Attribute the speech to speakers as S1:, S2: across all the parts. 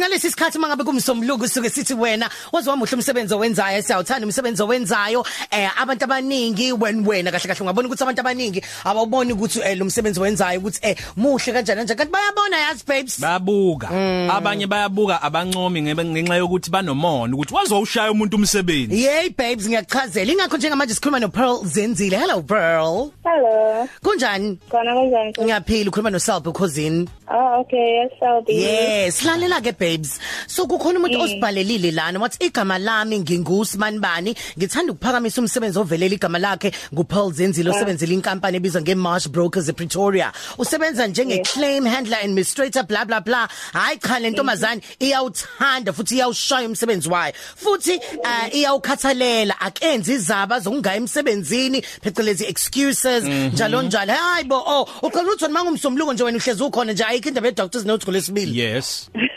S1: ngalesi sikhathi mangabe kumsomluko suke sithi wena waziwa muhle umsebenzi owenzayo siyawuthanda umsebenzi owenzayo eh abantu abaningi when wena kahle kahle ungabona ukuthi abantu abaningi abawuboni ukuthi eh lo msebenzi owenzayo ukuthi eh muhle kanjani kanjani. Kanti bayabona yazi babes.
S2: Bayabuka. Abanye bayabuka abancomi ngenxa yokuthi banomono ukuthi wazowushaya umuntu umsebenzi.
S1: Yey babes ngiyachazela ingakho njengamanje sikhuluma no Pearl Zenzile. Hello Pearl.
S3: Hello.
S1: kunjani?
S3: Khona kanjani?
S1: ngiyaphila ukhuluma no Selby cousin
S3: Oh, okay. Yes, I'll be.
S1: Yes, lalela ke babes. So kukhona umuntu
S3: Mm.
S1: osibhalelile lana wathi igama lami ngingusman bani, ngithanda ukuphakamisa umsebenzi ovelela igama lakhe nguPaul Zenzile osebenzela inkampani ebizwa ngeMarsh Brokers ePretoria. Usebenza njenge claim handler administrator blah blah blah. Hayi cha le ntombazane iyawuthanda futhi iyawushaya umsebenzi wayo. Futhi uh, iyawukhathalela akenzi izaba zokungaya emsebenzini phecelezi excuses njalo njalo. Hayibo oh uqala uthi mangumsomluko nje wena uhlezi ukhona nje ayikho indaba ye-doctors note lesibili
S2: yes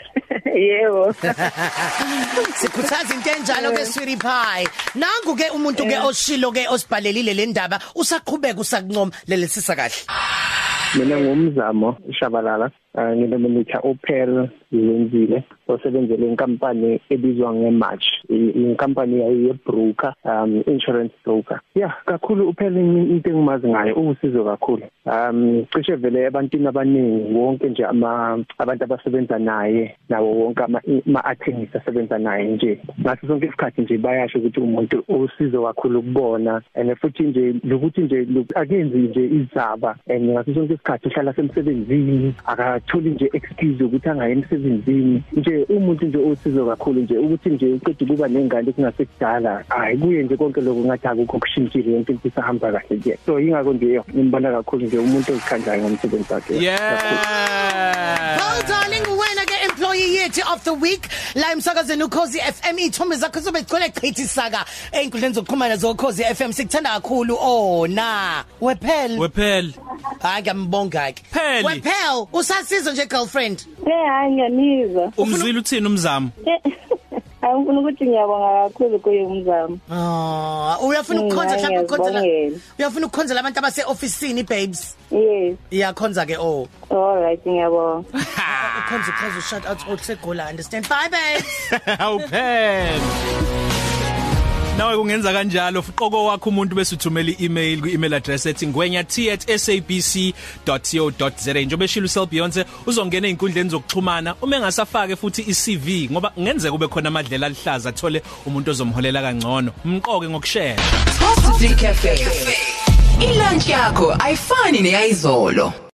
S3: Yebo.
S1: sikhuthaza into enjalo ke sweetie pie nangu ke umuntu ke oshilo ke osibhalelile le ndaba usaqhubeka usakuncoma lelesisa kahle.
S4: Mina ngumzamo shabalala uh, nginominator opel yenzile osebenzele inkampani ebizwa ngematch. I- inkampani yebroker um insurance broker. Yeah kakhulu uphela into engimazi ngayo uwusizo kakhulu. Um cishe vele ebantwini abaningi wonke nje ama abantu abasebenza naye nawo wonke ama ama attorneys asebenza naye nje. Ngaso sonke isikhathi nje bayasho ukuthi umuntu usizo kakhulu kubona and futhi nje lokuthi nje lo- akenzi nje izaba and ngaso sonke isikhathi uhlala semsebenzini akatholi nje excuse ukuthi angayi emsebenzini. Nje umuntu nje osizo kakhulu nje ukuthi nje uqeda ukuba nengane kungasekudala hayi kuye nje konke lokho ngathi akukho kushintshile yonke into isahamba kahle nje so ingakho nje ngimbona kakhulu nje umuntu ozikhanjayo ngomsebenzi wakhe.
S2: Yeah
S1: employee yethu of the week. La emsakazweni ukhozi FM ithombe zakho sobe gcwele chithisaka einkundleni zokuxhumana zokhozi FM sikuthanda kakhulu oh na wephel.
S2: Wephela
S1: hayi ngiyambonga ke.
S2: Pheli.
S1: wephel usasizo nje girlfriend?
S3: Eh, hayi ngiyanizwa.
S2: umzwile uthini umzamo?
S3: Angifuna ukuthi ngiyabonga kakhulu kuye umzamo.
S1: ah uyafuna ukukhonza
S3: Mm,
S1: mhlawumbe ukhonzela
S3: ngiyazibongela.
S1: uyafuna ukukhonzela abantu abase officeini babes
S3: Yes.
S1: iyakhonza ke oh
S3: All right, ngiyabonga.
S1: ukhonza ukhoza shout out oTsegola understand bye babes
S2: awuphela nawe kungenza kanjalo. Fuqoko wakho umuntu bese uthumela i-email ku-email address ethi ngwenya@sabc.co.za njobe shilo sel Beyonce uzongena einkundleni zokuxhumana. Uma engasafake futhi i-CV ngoba ngenzeka kube khona amadlela alihlaza athole umuntu ozomholela kangcono. Umqoke ngokushare
S5: Positive Cafe. Ilunch yakho ayifani neyizolo.